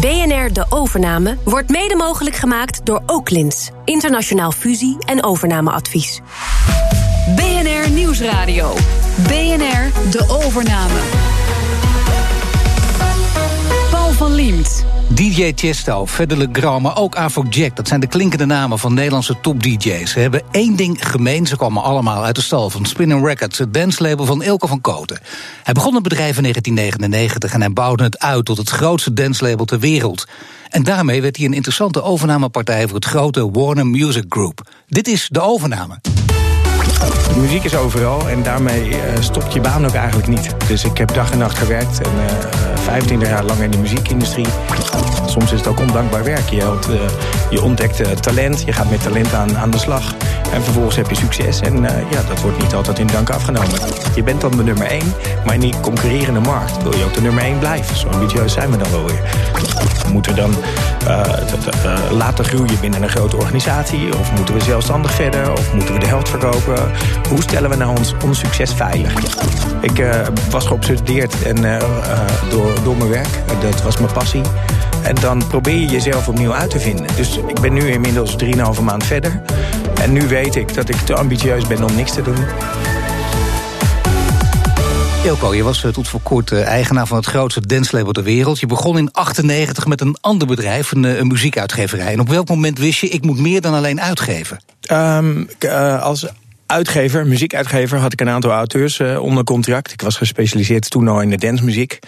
BNR De Overname wordt mede mogelijk gemaakt door Oaklins. Internationaal fusie- en overnameadvies. BNR Nieuwsradio. BNR De Overname. Paul van Liemt. DJ Chesto, Fedele Grand, maar ook Jack. Dat zijn de klinkende namen van Nederlandse top-DJ's. Ze hebben één ding gemeen, ze komen allemaal uit de stal van Spinning Records... het dancelabel van Ilke van Koten. Hij begon het bedrijf in 1999 en hij bouwde het uit... tot het grootste dancelabel ter wereld. En daarmee werd hij een interessante overnamepartij... voor het grote Warner Music Group. Dit is de overname. Muziek is overal en daarmee uh, stopt je baan ook eigenlijk niet. Dus ik heb dag en nacht gewerkt en eh, 25 jaar lang in de muziekindustrie. Soms is het ook ondankbaar werk. Je, uh, je ontdekt talent, je gaat met talent aan, aan de slag. En vervolgens heb je succes en ja, dat wordt niet altijd in dank afgenomen. Je bent dan de nummer 1, maar in die concurrerende markt wil je ook de nummer 1 blijven. Zo ambitieus zijn we dan wel weer. Moeten we dan laten groeien binnen een grote organisatie? Of moeten we zelfstandig verder? Of moeten we de helft verkopen? hoe stellen we nou ons, ons succes veilig? Ik uh, was geobsedeerd en, door, door mijn werk. Dat was mijn passie. En dan probeer je jezelf opnieuw uit te vinden. Dus ik ben nu inmiddels 3,5 maand verder. En nu weet ik dat ik te ambitieus ben om niks te doen. Je was tot voor kort eigenaar van het grootste dancelabel ter wereld. Je begon in 98 met een ander bedrijf, een, een muziekuitgeverij. En op welk moment wist je, ik moet meer dan alleen uitgeven? Uh, als uitgever, muziekuitgever, had ik een aantal auteurs uh, onder contract. Ik was gespecialiseerd toen al in de dancemuziek.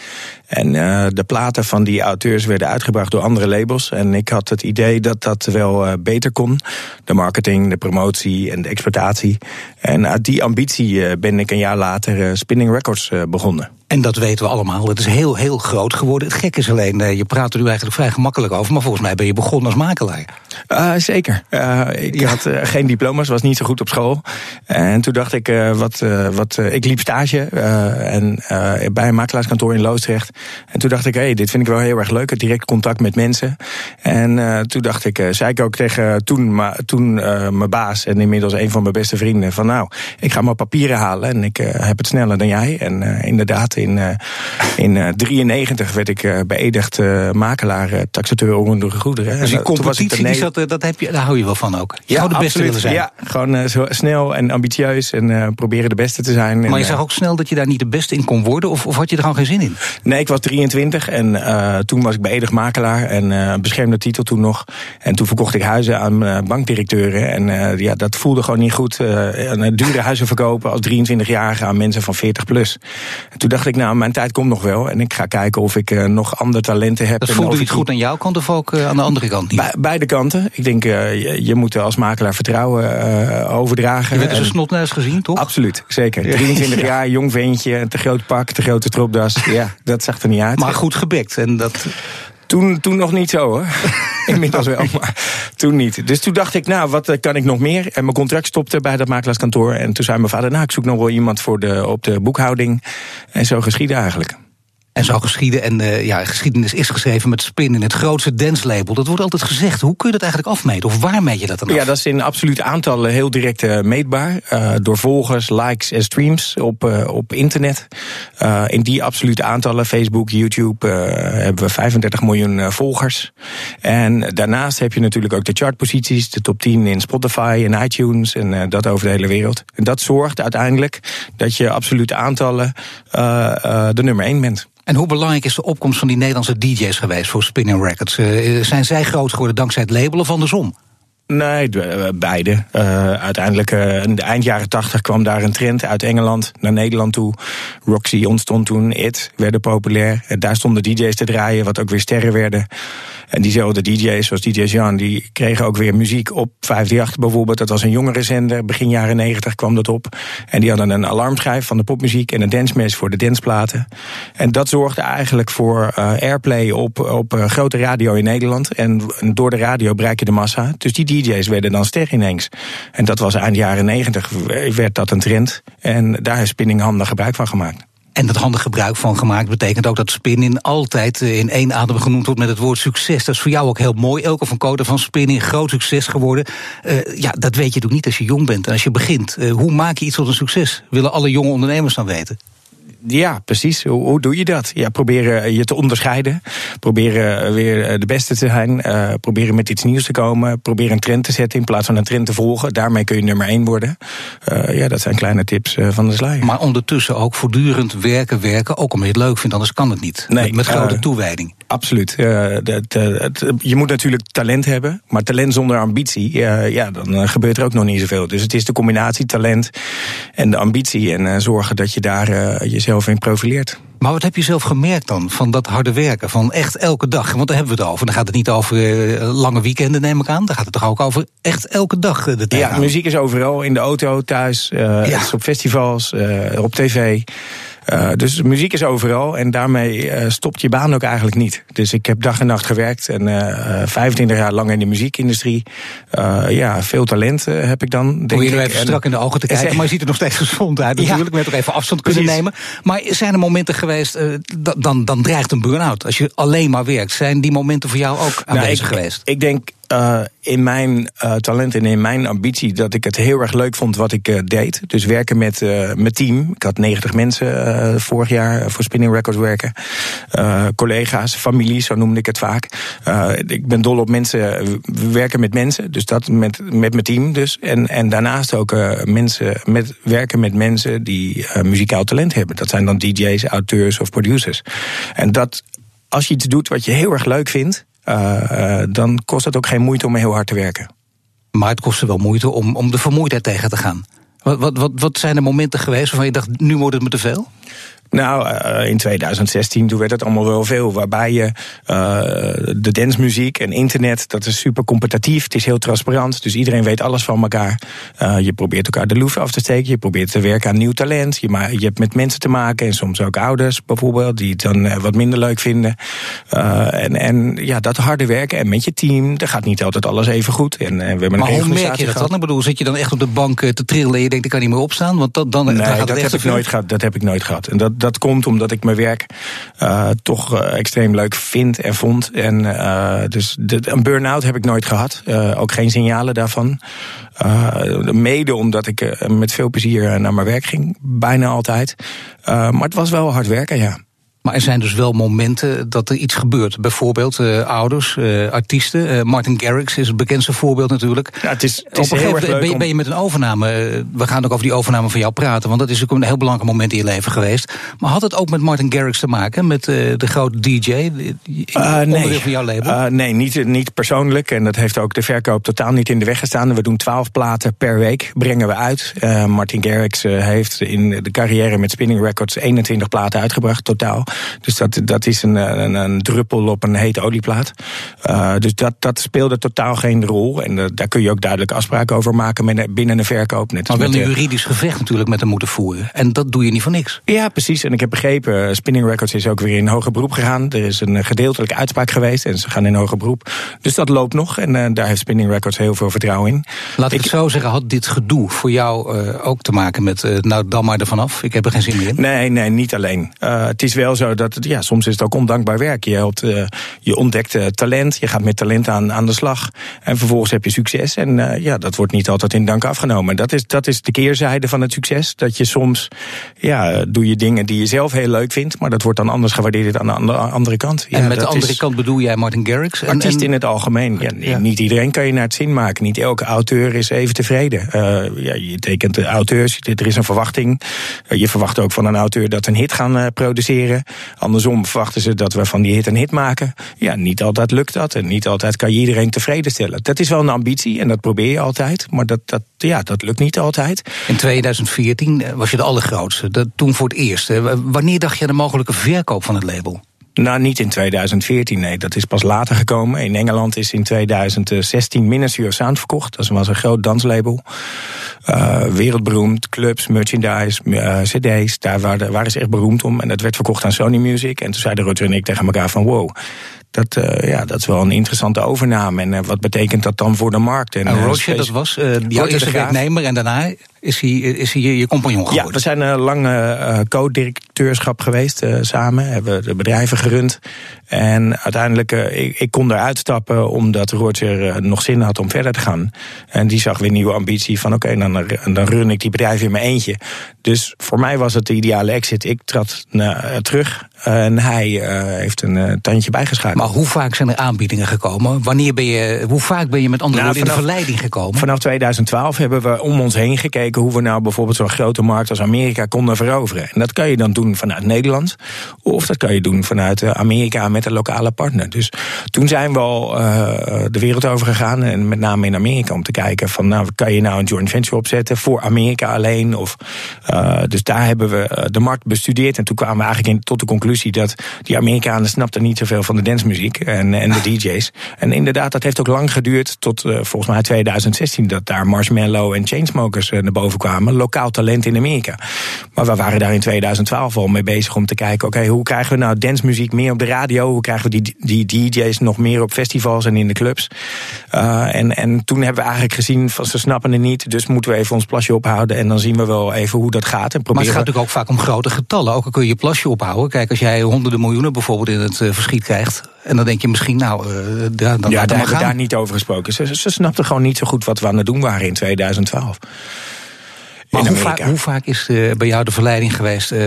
En uh, de platen van die auteurs werden uitgebracht door andere labels. En ik had het idee dat dat wel uh, beter kon. De marketing, de promotie en de exploitatie. En uit die ambitie ben ik een jaar later Spinning Records begonnen. En dat weten we allemaal. Het is heel, heel groot geworden. Het gek is alleen, je praat er nu eigenlijk vrij gemakkelijk over. Maar volgens mij ben je begonnen als makelaar. Uh, zeker. Uh, ik had uh, geen diploma's, was niet zo goed op school. En toen dacht ik, wat, wat, ik liep stage en, bij een makelaarskantoor in Loosdrecht. En toen dacht ik, hé, hey, dit vind ik wel heel erg leuk. Het direct contact met mensen. En toen dacht ik, zei ik ook tegen toen, ma, toen mijn baas en inmiddels een van mijn beste vrienden: van nou, ik ga maar papieren halen en ik heb het sneller dan jij. En inderdaad, in, in 93 werd ik beëdigd makelaar, taxateur onder goederen. Dus die competitie dat, eh, dat heb je, daar hou je wel van ook. Je ja, de beste willen zijn. Ja, gewoon uh, zo snel en ambitieus en uh, proberen de beste te zijn. Maar en, je zag ook snel dat je daar niet de beste in kon worden? Of, of had je er gewoon geen zin in? Nee, ik was 23 en uh, toen was ik beëdigd makelaar en uh, beschermde titel toen nog. En toen verkocht ik huizen aan uh, bankdirecteuren. En ja, dat voelde gewoon niet goed. dure huizen verkopen als 23-jarige aan mensen van 40 plus. En toen dacht ik, nou, mijn tijd komt nog wel. En ik ga kijken of ik nog andere talenten heb. Dat voelde niet goed aan jouw kant of ook aan de andere kant niet? beide kanten. Ik denk, uh, je, je, moet als makelaar vertrouwen overdragen. Je werd dus een snotneus gezien, toch? Absoluut, zeker. 23 jaar, jong ventje, te groot pak, te grote stropdas. ja, dat zag er niet uit. Maar goed gebekt. En dat... Toen, toen nog niet zo hoor. Inmiddels wel, maar toen niet. Dus toen dacht ik, nou, wat kan ik nog meer? En mijn contract stopte bij dat makelaarskantoor. En toen zei mijn vader, nou, ik zoek nog wel iemand voor de, op de boekhouding. En zo geschiedde eigenlijk. En zo geschieden. En uh, ja, geschiedenis is geschreven met Spin in het grootste dancelabel. Dat wordt altijd gezegd. Hoe kun je dat eigenlijk afmeten? Of waar meet je dat dan af? Ja, dat is in absolute aantallen heel direct uh, meetbaar. Uh, door volgers, likes en streams op, op internet. in die absolute aantallen, Facebook, YouTube, hebben we 35 miljoen volgers. En daarnaast heb je natuurlijk ook de chartposities. De top 10 in Spotify en iTunes. En dat over de hele wereld. En dat zorgt uiteindelijk dat je absolute aantallen de nummer 1 bent. En hoe belangrijk is de opkomst van die Nederlandse DJ's geweest voor Spinning Records? Uh, zijn zij groot geworden dankzij het label of andersom? Nee, eh, beide. Uh, uiteindelijk, uh, eind jaren tachtig kwam daar een trend uit Engeland naar Nederland toe. Roxy ontstond toen, It werden populair. Daar stonden DJ's te draaien, wat ook weer sterren werden. En diezelfde DJ's, zoals DJ Jan, die kregen ook weer muziek op 538 bijvoorbeeld. Dat was een jongere zender, begin jaren 90 kwam dat op. En die hadden een alarmschijf van de popmuziek en een dancemes voor de danceplaten. En dat zorgde eigenlijk voor airplay op, op grote radio in Nederland. En door de radio bereik je de massa. Dus die DJ's werden dan ster ineens. En dat was eind jaren 90 werd dat een trend. En daar heeft Spinning handig gebruik van gemaakt. En dat handig gebruik van gemaakt betekent ook dat spinning altijd eh, in één adem genoemd wordt met het woord succes. Dat is voor jou ook heel mooi. Elke van Koten van spinning, groot succes geworden. Uh, ja, dat weet je natuurlijk niet als je jong bent en als je begint. Uh, hoe maak je iets tot een succes? Willen alle jonge ondernemers dan weten? Ja, precies. Hoe, hoe, doe je dat? Ja, proberen je te onderscheiden. Proberen weer de beste te zijn. Uh, proberen met iets nieuws te komen. Proberen een trend te zetten in plaats van een trend te volgen. Daarmee kun je nummer één worden. Uh, ja, dat zijn kleine tips van de sluier. Maar ondertussen ook voortdurend werken, werken. Ook omdat je het leuk vindt, anders kan het niet. Nee, met, met grote toewijding. Absoluut. je moet natuurlijk talent hebben. Maar talent zonder ambitie, ja, dan gebeurt er ook nog niet zoveel. Dus het is de combinatie talent en de ambitie. En zorgen dat je daar jezelf in profileert. Maar wat heb je zelf gemerkt dan van dat harde werken? Van echt elke dag? Want daar hebben we het over. Dan gaat het niet over uh, lange weekenden, neem ik aan. Dan gaat het toch ook over echt elke dag de tijd Ja, muziek is overal. In de auto, thuis, uh, ja. is op festivals, uh, op tv. Uh, dus muziek is overal en daarmee uh, stopt je baan ook eigenlijk niet. Dus ik heb dag en nacht gewerkt en uh, 25 jaar lang in de muziekindustrie. ja, veel talent heb ik dan. Denk je er even strak in de ogen te kijken, maar je ziet er nog steeds gezond uit. Natuurlijk, ja, met toch even afstand kunnen Precies. nemen. Maar zijn er momenten geweest, dan, dan dreigt een burn-out. Als je alleen maar werkt, zijn die momenten voor jou ook aanwezig nou, ik, geweest? Ik denk uh, in mijn uh, talent en in mijn ambitie dat ik het heel erg leuk vond wat ik uh, deed. Dus werken met mijn team. Ik had 90 mensen vorig jaar voor Spinning Records werken. collega's, familie, zo noemde ik het vaak. ik ben dol op mensen, we werken met mensen. Dus dat met, met mijn team dus. En, en daarnaast ook mensen met, werken met mensen die muzikaal talent hebben. Dat zijn dan DJ's, auteurs of producers. En dat als je iets doet wat je heel erg leuk vindt, dan kost het ook geen moeite om heel hard te werken. Maar het kostte wel moeite om, om de vermoeidheid tegen te gaan. Wat, wat, wat, wat zijn de momenten geweest waarvan je dacht, nu wordt het me te veel? Nou, uh, in 2016 toen werd het allemaal wel veel. Waarbij je uh, de dancemuziek en internet, dat is super competitief. Het is heel transparant, dus iedereen weet alles van elkaar. Uh, je probeert elkaar de loef af te steken. Je probeert te werken aan nieuw talent. Je, je hebt met mensen te maken en soms ook ouders bijvoorbeeld, die het dan wat minder leuk vinden. en, en ja, dat harde werken en met je team, daar gaat niet altijd alles even goed. En, we hebben maar hoe merk je dat dan? Ik bedoel, zit je dan echt op de bank te trillen en je denkt, ik kan niet meer opstaan? Want dat, dan, nee, dan gaat dat, heb ik nooit gehad, dat heb ik nooit gehad. En dat, dat komt omdat ik mijn werk uh, toch uh, extreem leuk vind en vond. En uh, dus een burn-out heb ik nooit gehad. ook geen signalen daarvan. mede omdat ik met veel plezier naar mijn werk ging, bijna altijd. maar het was wel hard werken, ja. Maar er zijn dus wel momenten dat er iets gebeurt. Bijvoorbeeld uh, ouders, uh, artiesten. Uh, Martin Garrix is het bekendste voorbeeld natuurlijk. Ja, het is, het is heel erg leuk ben, je, ben je met een overname, we gaan ook over die overname van jou praten... want dat is ook een heel belangrijk moment in je leven geweest. Maar had het ook met Martin Garrix te maken, met de grote DJ? onderdeel nee. van jouw label? nee, niet, niet persoonlijk. En dat heeft ook de verkoop totaal niet in de weg gestaan. We doen twaalf platen per week, brengen we uit. Martin Garrix heeft in de carrière met Spinning Records 21 platen uitgebracht, totaal. Dus dat, dat is een, een, een druppel op een hete olieplaat. Uh, dus dat, dat speelde totaal geen rol. En uh, daar kun je ook duidelijk afspraken over maken met, binnen een verkoop. Net maar wel een juridisch gevecht natuurlijk met hem moeten voeren. En dat doe je niet voor niks. Ja, precies. En ik heb begrepen, eh, Spinning Records is ook weer in hoger beroep gegaan. Er is een gedeeltelijke uitspraak geweest en ze gaan in hoger beroep. Dus dat loopt nog en uh, daar heeft Spinning Records heel veel vertrouwen in. Laat ik, ik het zo zeggen, had dit gedoe voor jou ook te maken met, nou dan maar ervan af, ik heb er geen zin meer in? Nee, nee, niet alleen. het is wel zo dat het, ja, soms is het ook ondankbaar werk. Je, helpt, uh, je ontdekt uh, talent, je gaat met talent aan, aan de slag. En vervolgens heb je succes. En uh, ja, dat wordt niet altijd in dank afgenomen. Dat is, dat is de keerzijde van het succes. Dat je soms, ja, doe je dingen die je zelf heel leuk vindt. Maar dat wordt dan anders gewaardeerd aan de andere, andere kant. Ja, en met de andere kant bedoel jij Martin Garrix? Artiest en, in het algemeen. Ja, ja, Niet iedereen kan je naar het zin maken. Niet elke auteur is even tevreden. ja, je tekent de auteurs, er is een verwachting. je verwacht ook van een auteur dat een hit gaan produceren. Andersom verwachten ze dat we van die hit een hit maken. Ja, niet altijd lukt dat. En niet altijd kan je iedereen tevreden stellen. Dat is wel een ambitie en dat probeer je altijd. Maar dat, dat, ja, dat lukt niet altijd. In 2014 was je de allergrootste. Dat, toen voor het eerst. Wanneer dacht je aan de mogelijke verkoop van het label? Nou, niet in 2014, nee. Dat is pas later gekomen. In Engeland is in 2016 Ministry Sound verkocht. Dat was een groot danslabel. Uh, wereldberoemd, clubs, merchandise, uh, cd's. Daar waren, waren ze echt beroemd om. En dat werd verkocht aan Sony Music. En toen zeiden Roger en ik tegen elkaar van... wow, dat, uh, ja, dat is wel een interessante overname. En uh, wat betekent dat dan voor de markt? En, en Roger, dat was jouw eerste werknemer en daarna is hij, is hij je, je compagnon geworden? Ja, we zijn een lange uh, co-directeurschap geweest samen. Hebben de bedrijven gerund. En uiteindelijk, ik, ik, kon eruit stappen omdat Roger nog zin had om verder te gaan. En die zag weer nieuwe ambitie van oké, okay, dan, dan run ik die bedrijven in mijn eentje. Dus voor mij was het de ideale exit. Ik trad terug en hij heeft een tandje bijgeschakeld. Maar hoe vaak zijn er aanbiedingen gekomen? Wanneer ben je, hoe vaak ben je met andere nou, woorden in de verleiding gekomen? Vanaf 2012 hebben we om ons heen gekeken hoe we nou bijvoorbeeld zo'n grote markt als Amerika konden veroveren. En dat kan je dan doen vanuit Nederland, of dat kan je doen vanuit eh, Amerika met een lokale partner. Dus toen zijn we al uh, de wereld over gegaan, en met name in Amerika, om te kijken van nou, kan je nou een joint venture opzetten voor Amerika alleen? Of, uh, dus daar hebben we de markt bestudeerd en toen kwamen we eigenlijk in, tot de conclusie dat die Amerikanen snapten niet zoveel van de dancemuziek en, en de DJ's. En inderdaad, dat heeft ook lang geduurd tot volgens mij 2016 dat daar Marshmallow en Chainsmokers naar boven kwamen. Lokaal talent in Amerika. Maar we waren daar in 2012 al mee bezig om te kijken: oké, hoe krijgen we nou dancemuziek meer op de radio? Hoe krijgen we die, die DJ's nog meer op festivals en in de clubs? Uh, en, en toen hebben we eigenlijk gezien van ze snappen het niet, dus moeten we even ons plasje ophouden en dan zien we wel even hoe dat gaat. En proberen... Maar het gaat natuurlijk ook vaak om grote getallen. Ook al kun je je plasje ophouden. Kijk, als jij honderden miljoenen bijvoorbeeld in het uh, verschiet krijgt. En dan denk je misschien, nou, uh, dan ja, daar hebben we daar niet over gesproken. Ze, ze snapten gewoon niet zo goed wat we aan het doen waren in 2012. Maar hoe vaak, hoe vaak, is uh, bij jou de verleiding geweest? Uh,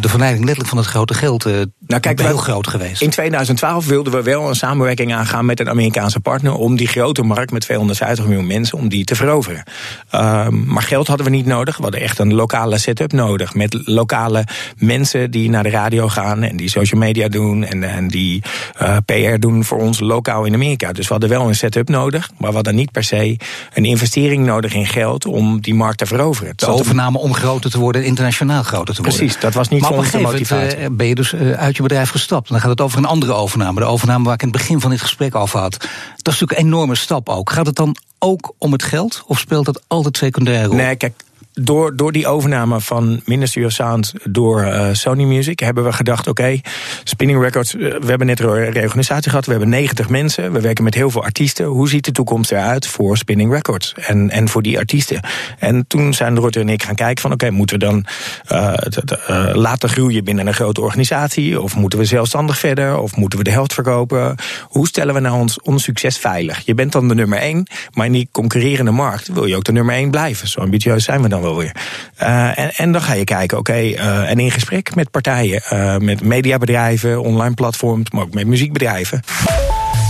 de verleiding letterlijk van het grote geld uh, nou, kijk, heel groot geweest? In 2012 wilden we wel een samenwerking aangaan met een Amerikaanse partner om die grote markt met 250 miljoen mensen om die te veroveren. Ehm, maar geld hadden we niet nodig. We hadden echt een lokale setup nodig met lokale mensen die naar de radio gaan en die social media doen en, en die PR doen voor ons lokaal in Amerika. Dus we hadden wel een setup nodig, maar we hadden niet per se een investering nodig in geld om die markt te veroveren overname om groter te worden, internationaal groter te worden. Precies, dat was niet maar onze motivatie. Uh, ben je dus uh, uit je bedrijf gestapt. Dan gaat het over een andere overname. De overname waar ik in het begin van dit gesprek over had. Dat is natuurlijk een enorme stap ook. Gaat het dan ook om het geld? Of speelt dat altijd secundair rol? Nee, kijk, door, door die overname van Ministry of Sound door uh, Sony Music hebben we gedacht: oké, Spinning Records, uh, we hebben net een reorganisatie gehad, we hebben 90 mensen, we werken met heel veel artiesten. Hoe ziet de toekomst eruit voor Spinning Records en, en voor die artiesten? En toen zijn Rutte en ik gaan kijken: van oké, moeten we dan uh, laten groeien binnen een grote organisatie? Of moeten we zelfstandig verder? Of moeten we de helft verkopen? Hoe stellen we nou ons, ons succes veilig? Je bent dan de nummer één, maar in die concurrerende markt wil je ook de nummer één blijven. Zo ambitieus zijn we dan wel weer. Uh, en, en, dan ga je kijken, oké, okay, uh, en in gesprek met partijen, uh, met mediabedrijven, online platforms, maar ook met muziekbedrijven.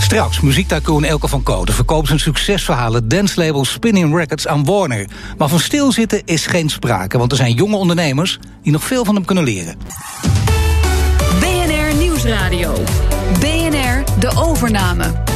Straks, muziektycoon Elke van Kooten verkoopt zijn succesverhalen dancelabel Spinning Records aan Warner. Maar van stilzitten is geen sprake, want er zijn jonge ondernemers die nog veel van hem kunnen leren. BNR Nieuwsradio. BNR De Overname.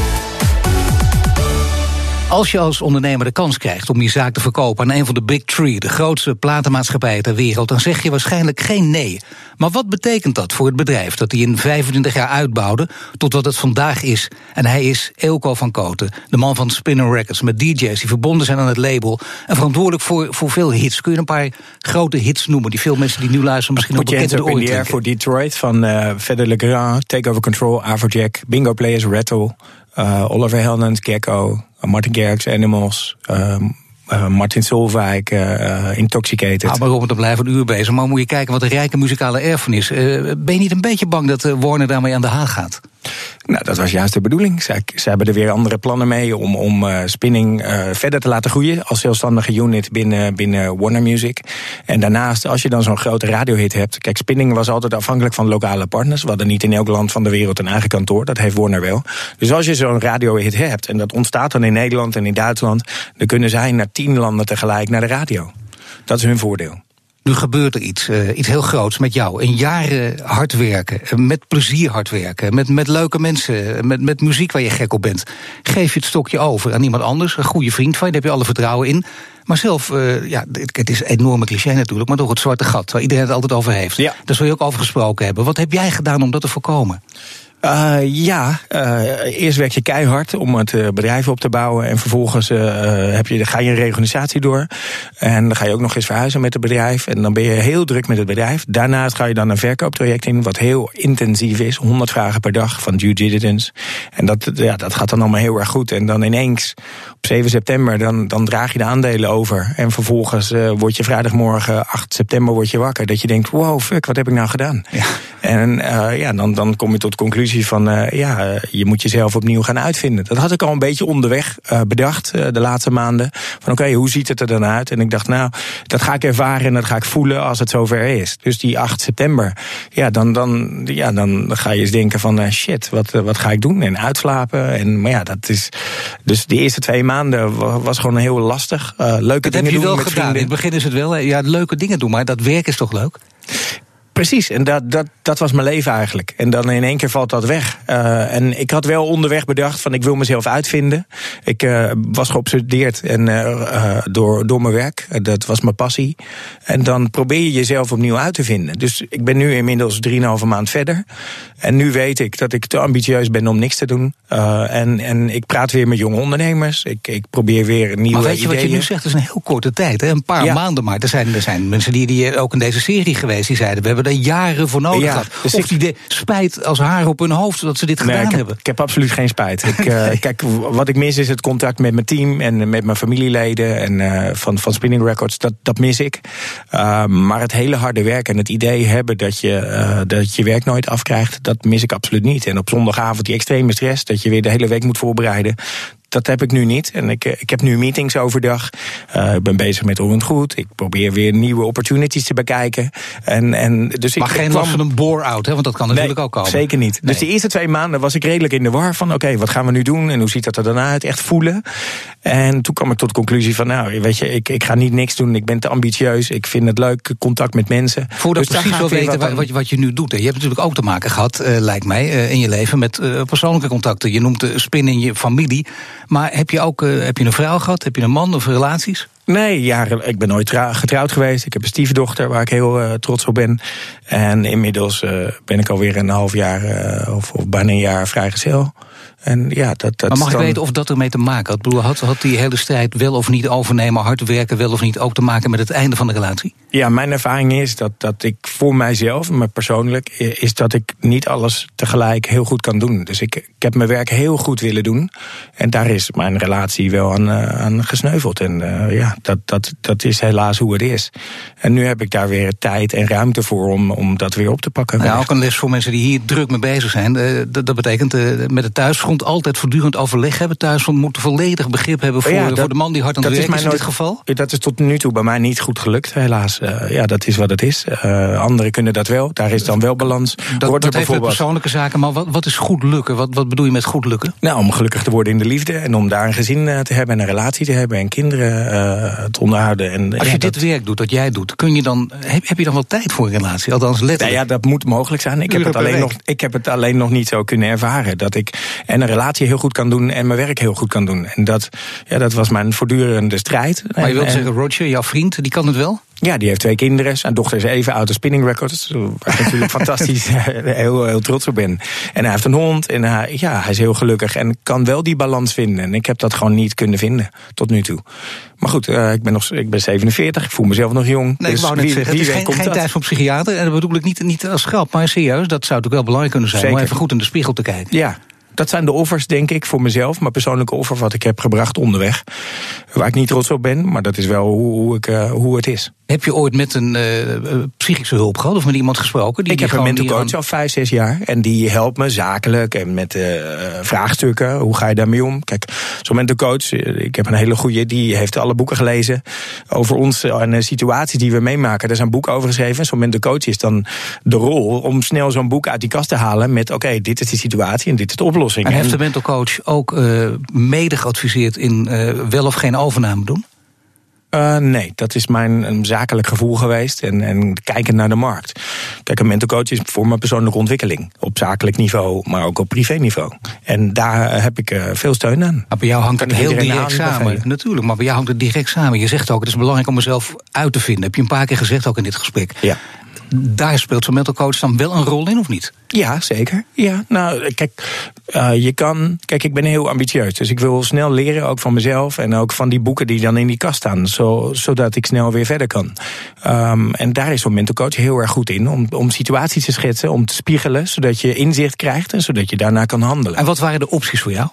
Als je als ondernemer de kans krijgt om je zaak te verkopen aan een van de Big Three, de grootste platenmaatschappijen ter wereld, dan zeg je waarschijnlijk geen nee. Maar wat betekent dat voor het bedrijf dat hij in 25 jaar uitbouwde tot wat het vandaag is? En hij is Eelco van Koten, de man van Spinner Records, met DJ's die verbonden zijn aan het label en verantwoordelijk voor, voor veel hits. Kun je een paar grote hits noemen die veel mensen die nu luisteren misschien ook bekend de oren voor Detroit van uh, Fedder Legrand, Take Over Control, Afrojack, Bingo Players, Rattle, uh, Oliver Heldens, Gecko. Martin Garrix, Animals. Uh, Martin Solveig, uh, Intoxicated. Nou, maar Robert, blijven een uur bezig. Maar moet je kijken wat een rijke muzikale erfenis. Uh, ben je niet een beetje bang dat Warner daarmee aan de haal gaat? Nou, dat was juist de bedoeling. Zij, zij hebben er weer andere plannen mee om, om uh, spinning uh, verder te laten groeien als zelfstandige unit binnen, binnen Warner Music. En daarnaast, als je dan zo'n grote radiohit hebt. Kijk, spinning was altijd afhankelijk van lokale partners. We hadden niet in elk land van de wereld een eigen kantoor. Dat heeft Warner wel. Dus als je zo'n radiohit hebt, en dat ontstaat dan in Nederland en in Duitsland, dan kunnen zij naar tien landen tegelijk naar de radio. Dat is hun voordeel. Nu gebeurt er iets, uh, iets heel groots met jou. Een jaren hard werken, eh, met plezier hard werken, met, met leuke mensen, met, met muziek waar je gek op bent. Geef je het stokje over aan iemand anders, een goede vriend van je, daar heb je alle vertrouwen in. Maar zelf, uh, ja, het is een enorme cliché natuurlijk, maar toch het zwarte gat, waar iedereen het altijd over heeft. Ja. Daar zul je ook over gesproken hebben. Wat heb jij gedaan om dat te voorkomen? Uh, ja, uh, eerst werk je keihard om het uh, bedrijf op te bouwen. En vervolgens heb je, ga je een reorganisatie door. En dan ga je ook nog eens verhuizen met het bedrijf. En dan ben je heel druk met het bedrijf. Daarnaast ga je dan een verkooptraject in, wat heel intensief is. 100 vragen per dag van due diligence. En dat, ja, dat gaat dan allemaal heel erg goed. En dan ineens, op 7 september, dan, dan draag je de aandelen over. En vervolgens word je vrijdagmorgen, 8 september, word je wakker. Dat je denkt, wow, fuck, wat heb ik nou gedaan? Ja. En ja, dan, dan kom je tot de conclusie van uh, ja, eh, je moet jezelf opnieuw gaan uitvinden. Dat had ik al een beetje onderweg uh, bedacht de laatste maanden. Van oké, okay, hoe ziet het er dan uit? En ik dacht, nou, dat ga ik ervaren en dat ga ik voelen als het zover is. Dus die 8 september, ja, dan, dan, ja, dan ga je eens denken van shit, wat, wat ga ik doen? En uitslapen. En, maar ja, dat is. Dus de eerste twee maanden was gewoon heel lastig. leuke dat dingen heb je doen wel gedaan. Vrienden. In het begin is het wel, ja, leuke dingen doen, maar dat werk is toch leuk? Precies, en dat, dat, dat was mijn leven eigenlijk. En dan in één keer valt dat weg. Uh, en ik had wel onderweg bedacht van ik wil mezelf uitvinden. Ik uh, was geobsedeerd en, uh, door, door mijn werk. Dat was mijn passie. En dan probeer je jezelf opnieuw uit te vinden. Dus ik ben nu inmiddels drieënhalve maand verder. En nu weet ik dat ik te ambitieus ben om niks te doen. en, en ik praat weer met jonge ondernemers. Ik, ik probeer weer nieuwe ideeën. Maar weet je ideeën. wat je nu zegt? Dat is een heel korte tijd. Hè? Een paar Ja. maanden maar. Er zijn, er zijn mensen die, die ook in deze serie geweest. Die zeiden, we hebben er jaren voor nodig Ja, gehad. dus of ik- die de spijt als haar op hun hoofd dat ze dit Nee, gedaan ik heb, hebben. ik heb absoluut geen spijt. Ik, eh, Kijk, wat ik mis is het contact met mijn team en met mijn familieleden en eh, van, van Spinning Records. Dat, dat mis ik. Uh, maar het hele harde werk en het idee hebben dat je, dat je werk nooit afkrijgt, dat mis ik absoluut niet. En op zondagavond die extreme stress, dat je weer de hele week moet voorbereiden. Dat heb ik nu niet. En ik, eh, ik heb nu meetings overdag. Uh, ik ben bezig met Roerend Goed. Ik probeer weer nieuwe opportunities te bekijken. En, en, dus Maar ik, geen ik last van een bore-out, hè? want dat kan natuurlijk ook komen. Zeker niet. Dus de eerste twee maanden was ik redelijk in de war van... oké, wat gaan we nu doen en hoe ziet dat er dan uit? Echt voelen. En toen kwam ik tot de conclusie van... nou, weet je, ik, ik ga niet niks doen. Ik ben te ambitieus. Ik vind het leuk, contact met mensen. Voordat Dus precies wil weten wat wat, aan- wat, je nu doet. hè. Je hebt natuurlijk ook te maken gehad, eh, lijkt mij, eh, in je leven met eh, persoonlijke contacten. Je noemt de spin in je familie. Maar heb je ook eh, heb je een vrouw gehad? Heb je een man of relaties? Nee, jaren, ik ben nooit getrouwd geweest. Ik heb een stiefdochter waar ik heel eh, trots op ben. En inmiddels eh, ben ik alweer een half jaar of, of bijna een jaar vrijgezel. En ja, dat, dat maar mag is ik dan- weten of dat ermee te maken had? Bedoel, had, had die hele strijd wel of niet overnemen, hard werken, wel of niet ook te maken met het einde van de relatie? Ja, mijn ervaring is dat, dat ik voor mijzelf, maar persoonlijk, is dat ik niet alles tegelijk heel goed kan doen. Dus ik, ik heb mijn werk heel goed willen doen. En daar is mijn relatie wel aan, eh, aan gesneuveld. En eh, ja, dat, dat, dat is helaas hoe het is. En nu heb ik daar weer tijd en ruimte voor om, om dat weer op te pakken. Nou, ook een les voor mensen die hier druk mee bezig zijn. Eh, dat, dat betekent met het altijd voortdurend overleg hebben. Thuisfront moet volledig begrip hebben voor, Ja, dat- voor de man die hard aan het dat is in dit geval. Dat is tot nu toe bij mij niet goed gelukt, helaas. Eh, ja, dat is wat het is. Eh, anderen kunnen dat wel. Daar is dan wel balans. Dat, dat heeft bijvoorbeeld persoonlijke zaken, maar wat, wat is goed lukken? Wat, wat bedoel je met goed lukken? Nou, om gelukkig te worden in de liefde en om daar een gezin eh, te hebben en een relatie te hebben en kinderen te onderhouden. En, Als ja, je dat- dit werk doet, dat jij doet, kun je dan, heb, heb je dan wel tijd voor een relatie? Althans, Nou letterlijk. ja, dat moet mogelijk zijn. Ik heb, het alleen nog, ik heb het alleen nog niet zo kunnen ervaren. Dat ik en relatie heel goed kan doen en mijn werk heel goed kan doen. En dat, ja, dat was mijn voortdurende strijd. maar je wilt en- zeggen, Roger, jouw vriend, die kan het wel? Ja, die heeft twee kinderen. Zijn dochter is even oud als Spinning Records. Waar ik natuurlijk fantastisch heel, heel trots op ben. En hij heeft een hond. En hij, ja, hij is heel gelukkig. En kan wel die balans vinden. En ik heb dat gewoon niet kunnen vinden tot nu toe. Maar goed, eh, ik, ben nog, ik ben 47. Ik voel mezelf nog jong. Nee, dus ik wou net wie- zeggen, het is geen, tijd voor psychiater. En dat bedoel ik niet, niet als grap, maar serieus. Dat zou natuurlijk wel belangrijk kunnen zijn om even goed in de spiegel te kijken. Ja, dat zijn de offers, denk ik, voor mezelf. Mijn persoonlijke offer wat ik heb gebracht onderweg. Waar ik niet trots op ben, maar dat is wel hoe, hoe, ik, eh, hoe het is. Heb je ooit met een eh, eh, psychische hulp gehad of met iemand gesproken? Die, ik die heb een mental coach al vijf, zes jaar. En die helpt me zakelijk en met eh, vraagstukken. Hoe ga je daarmee om? Kijk, zo'n mental coach, ik heb een hele goede, die heeft alle boeken gelezen over ons en de situaties die we meemaken. Er is een boek over geschreven. Zo'n mental coach is dan de rol om snel zo'n boek uit die kast te halen met: oké, dit is de situatie en dit is de oplossing. En heeft de En- mental coach ook eh, mede geadviseerd in wel of geen overname doen? Uh, nee, dat is mijn een zakelijk gevoel geweest. En, en kijken naar de markt. Kijk, een mental coach is voor mijn persoonlijke ontwikkeling. Op zakelijk niveau, maar ook op privé niveau. En daar heb ik uh, veel steun aan. Maar bij jou hangt het heel direct samen. Natuurlijk, maar bij jou hangt het direct samen. Je zegt ook, het is belangrijk om mezelf uit te vinden. Heb je een paar keer gezegd ook in dit gesprek. Ja. Daar speelt zo'n mental coach dan wel een rol in, of niet? Ja, zeker. Ja, nou, kijk, uh, je kan. Kijk, ik ben heel ambitieus. Dus ik wil snel leren, ook van mezelf. En ook van die boeken die dan in die kast staan. Zo, zodat ik snel weer verder kan. Um, en daar is zo'n mental coach heel erg goed in. Om, om situaties te schetsen, om te spiegelen. Zodat je inzicht krijgt en zodat je daarna kan handelen. En wat waren de opties voor jou?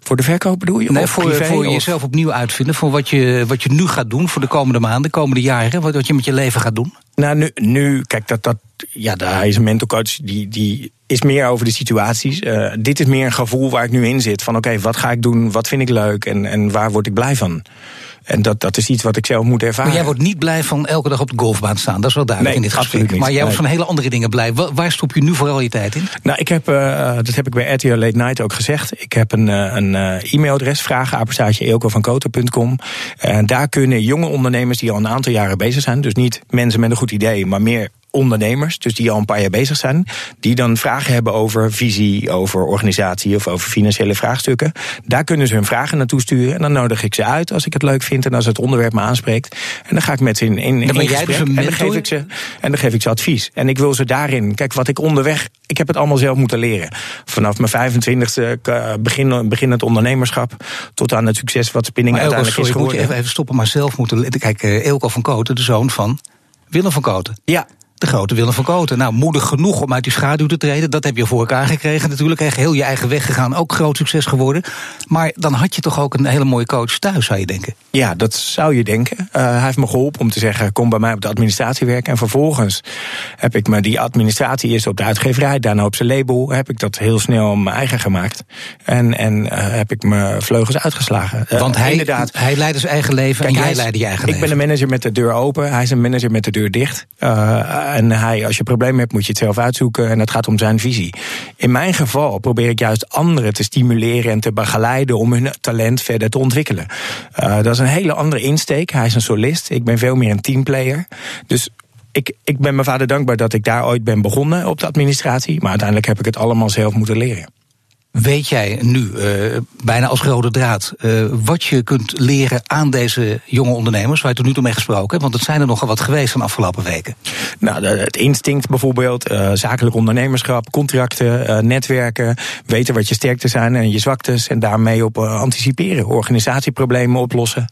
Voor de verkoop bedoel je? Nee, voor, voor jezelf opnieuw uitvinden. Voor wat je, wat je nu gaat doen voor de komende maanden, de komende jaren. Wat, wat je met je leven gaat doen. Nou, nu, nu kijk, dat, dat, ja, daar is een mental coach die, die is meer over de situaties. Uh, dit is meer een gevoel waar ik nu in zit. Van oké, okay, wat ga ik doen? Wat vind ik leuk? En, en waar word ik blij van? En dat, dat is iets wat ik zelf moet ervaren. Maar jij wordt niet blij van elke dag op de golfbaan staan. Dat is wel duidelijk nee, in dit gesprek. Maar jij wordt van hele andere dingen blij. Waar stop je nu vooral je tijd in? Nou, ik heb, uh, dat heb ik bij RTL Late Night ook gezegd. Ik heb een, een e-mailadres, vragenapenstaatje En daar kunnen jonge ondernemers die al een aantal jaren bezig zijn... dus niet mensen met een goed idee, maar meer ondernemers, dus die al een paar jaar bezig zijn, die dan vragen hebben over visie, over organisatie of over financiële vraagstukken. Daar kunnen ze hun vragen naartoe sturen en dan nodig ik ze uit als ik het leuk vind en als het onderwerp me aanspreekt. En dan ga ik met ze in, in, in gesprek dus en, dan geef ik ze, en dan geef ik ze advies. En ik wil ze daarin, kijk wat ik onderweg, ik heb het allemaal zelf moeten leren. Vanaf mijn 25ste begin, begin het ondernemerschap tot aan het succes wat spinning maar uiteindelijk sorry, is geworden. Moet even, even stoppen, maar zelf moeten. Kijk, Eelco van Koten, de zoon van Willem van Koten. Ja, de grote Willem van Koten. Nou, moedig genoeg om uit die schaduw te treden. Dat heb je voor elkaar gekregen natuurlijk. Echt heel je eigen weg gegaan. Ook groot succes geworden. Maar dan had je toch ook een hele mooie coach thuis, zou je denken? Ja, dat zou je denken. Uh, hij heeft me geholpen om te zeggen, kom bij mij op de administratie werken. En vervolgens heb ik me die administratie eerst op de uitgeverij, daarna op zijn label. Heb ik dat heel snel mijn eigen gemaakt. En, en uh, heb ik mijn vleugels uitgeslagen. Uh, Want hij, inderdaad, hij leidde zijn eigen leven Kijk, en jij leidde je eigen ik leven. Ik ben een manager met de deur open. Hij is een manager met de deur dicht. En hij, als je problemen hebt, moet je het zelf uitzoeken. En het gaat om zijn visie. In mijn geval probeer ik juist anderen te stimuleren en te begeleiden om hun talent verder te ontwikkelen. Uh, dat is een hele andere insteek. Hij is een solist. Ik ben veel meer een teamplayer. Dus ik, ik ben mijn vader dankbaar dat ik daar ooit ben begonnen op de administratie. Maar uiteindelijk heb ik het allemaal zelf moeten leren. Weet jij nu, uh, bijna als rode draad, uh, wat je kunt leren aan deze jonge ondernemers, waar je tot nu toe mee gesproken hebt? Want het zijn er nogal wat geweest van de afgelopen weken. Nou, het instinct bijvoorbeeld, uh, zakelijk ondernemerschap, contracten, netwerken, weten wat je sterkte zijn en je zwaktes en daarmee op anticiperen, organisatieproblemen oplossen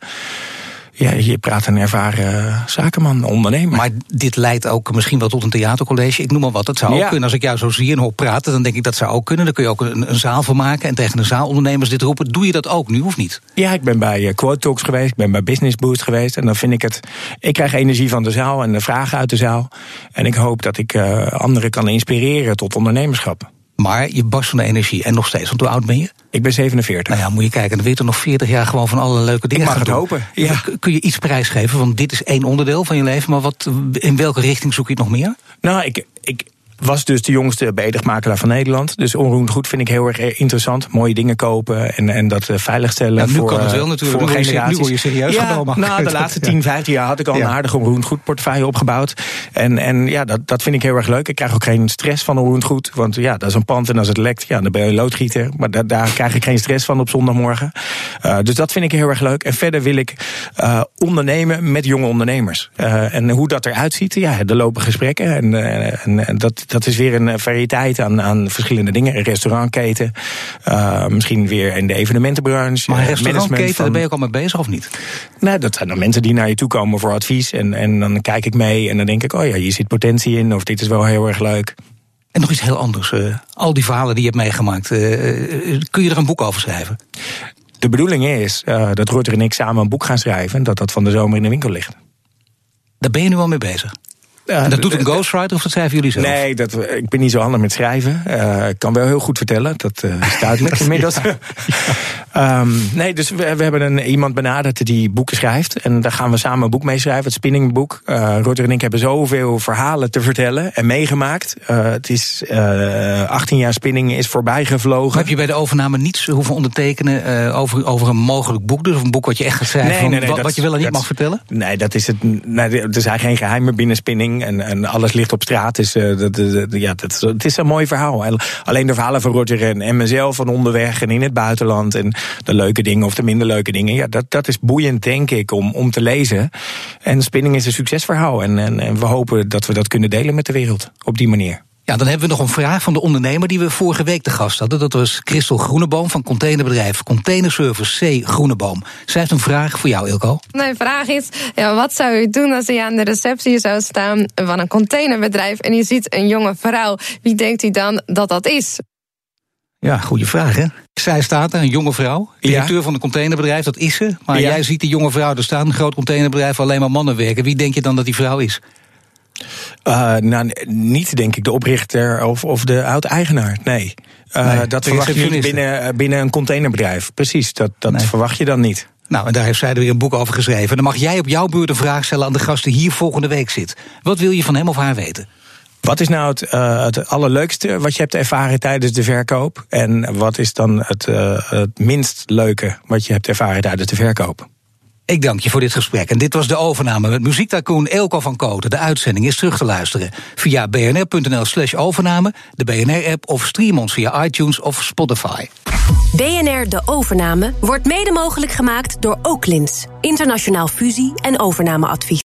ja, je praat een ervaren zakenman, ondernemer. Maar dit leidt ook misschien wel tot een theatercollege. Ik noem maar wat. Dat zou ook kunnen. Als ik jou zo zie en hoor praten, dan denk ik dat zou ook kunnen. Dan kun je ook een, een zaal van maken en tegen de zaalondernemers dit roepen. Doe je dat ook nu of niet? Ja, ik ben bij Quote Talks geweest. Ik ben bij Business Boost geweest. En dan vind ik het. Ik krijg energie van de zaal en de vragen uit de zaal. En ik hoop dat ik uh, anderen kan inspireren tot ondernemerschap. Maar je barst van de energie. En nog steeds. Want hoe oud ben je? Ik ben 47. Nou ja, moet je kijken. Dan weet je er nog 40 jaar gewoon van alle leuke dingen ik mag het hopen. Ja. Kun je iets prijsgeven? Want dit is één onderdeel van je leven. Maar wat, in welke richting zoek je het nog meer? Nou, ik, ik, was dus de jongste beëdigmakelaar van Nederland. Dus onroerend goed vind ik heel erg interessant. Mooie dingen kopen en, en dat eh, veiligstellen. Ja, nu voor, kan het wel natuurlijk. Voor generaties. nu word je serieus ja, genomen. Nou, de laatste 10, 15 jaar had ik al ja. een aardige onroerend goed portefeuille opgebouwd. En, en ja, dat, dat vind ik heel erg leuk. Ik krijg ook geen stress van onroerend goed. Want ja, dat is een pand en als het lekt, ja, dan ben je loodgieter. Maar da, daar krijg ik geen stress van op zondagmorgen. Uh, dus dat vind ik heel erg leuk. En verder wil ik uh, ondernemen met jonge ondernemers. Uh, en hoe dat eruit ziet, ja, er lopen gesprekken. En, en, en dat, dat is weer een variëteit aan, aan verschillende dingen. Een restaurantketen, uh, misschien weer in de evenementenbranche. Maar een restaurantketen, van... daar ben je ook al mee bezig of niet? Nou, dat zijn dan mensen die naar je toe komen voor advies. En, en dan kijk ik mee en dan denk ik, oh ja, hier zit potentie in. Of dit is wel heel erg leuk. En nog iets heel anders. Uh, al die verhalen die je hebt meegemaakt. Uh, kun je er een boek over schrijven? De bedoeling is uh, dat Rutter en ik samen een boek gaan schrijven. En dat dat van de zomer in de winkel ligt. Daar ben je nu al mee bezig? Ja, dat doet een ghostwriter of dat schrijven jullie zelf? Nee, dat, ik ben niet zo handig met schrijven. Uh, ik kan wel heel goed vertellen, dat uh, is duidelijk inmiddels. ja. um, nee, dus we, we, hebben een, iemand benaderd die boeken schrijft. En daar gaan we samen een boek mee schrijven, het spinningboek. Uh, Roger en ik hebben zoveel verhalen te vertellen en meegemaakt. het is 18 jaar spinning is voorbij gevlogen. Maar heb je bij de overname niets hoeven ondertekenen over, over een mogelijk boek? Dus een boek wat je echt gaat schrijven, nee, nee, nee, wat, dat, wat je wel en niet dat, mag vertellen? Nee, dat is het, nee, er zijn geen geheimen binnen spinning en, en alles ligt op straat. Dus, dat, ja, dat, het is een mooi verhaal. alleen de verhalen van Roger en, en mezelf van onderweg en in het buitenland. En de leuke dingen of de minder leuke dingen. Ja, dat, dat is boeiend, denk ik, om, om te lezen. En spinning is een succesverhaal. En, en we hopen dat we dat kunnen delen met de wereld op die manier. Ja, dan hebben we nog een vraag van de ondernemer die we vorige week te gast hadden. Dat was Christel Groeneboom van containerbedrijf Containerservice C Groeneboom. Zij heeft een vraag voor jou, Ilko. Mijn vraag is, ja, wat zou u doen als u aan de receptie zou staan van een containerbedrijf... en je ziet een jonge vrouw? Wie denkt u dan dat dat is? Ja, goede vraag, hè? Zij staat er, een jonge vrouw, directeur van een containerbedrijf, dat is ze. Maar jij ziet die jonge vrouw er staan, een groot containerbedrijf, alleen maar mannen werken. Wie denk je dan dat die vrouw is? Uh, nou, niet denk ik de oprichter of, of de oud-eigenaar. Nee. Uh, dat verwacht je niet binnen, eh, binnen een containerbedrijf. Precies, dat, dat verwacht je dan niet. Nou, en daar heeft zij er weer een boek over geschreven. Dan mag jij op jouw beurt een vraag stellen aan de gasten hier volgende week zit. Wat wil je van hem of haar weten? Wat is nou het, uh, het allerleukste wat je hebt ervaren tijdens de verkoop? En wat is dan het, het minst leuke wat je hebt ervaren tijdens de verkoop? Ik dank je voor dit gesprek. En dit was de overname met muziektacoon Eelco van Koten. De uitzending is terug te luisteren via bnr.nl slash overname, de BNR-app of stream ons via iTunes of Spotify. BNR De Overname wordt mede mogelijk gemaakt door Oaklins. Internationaal fusie- en overnameadvies.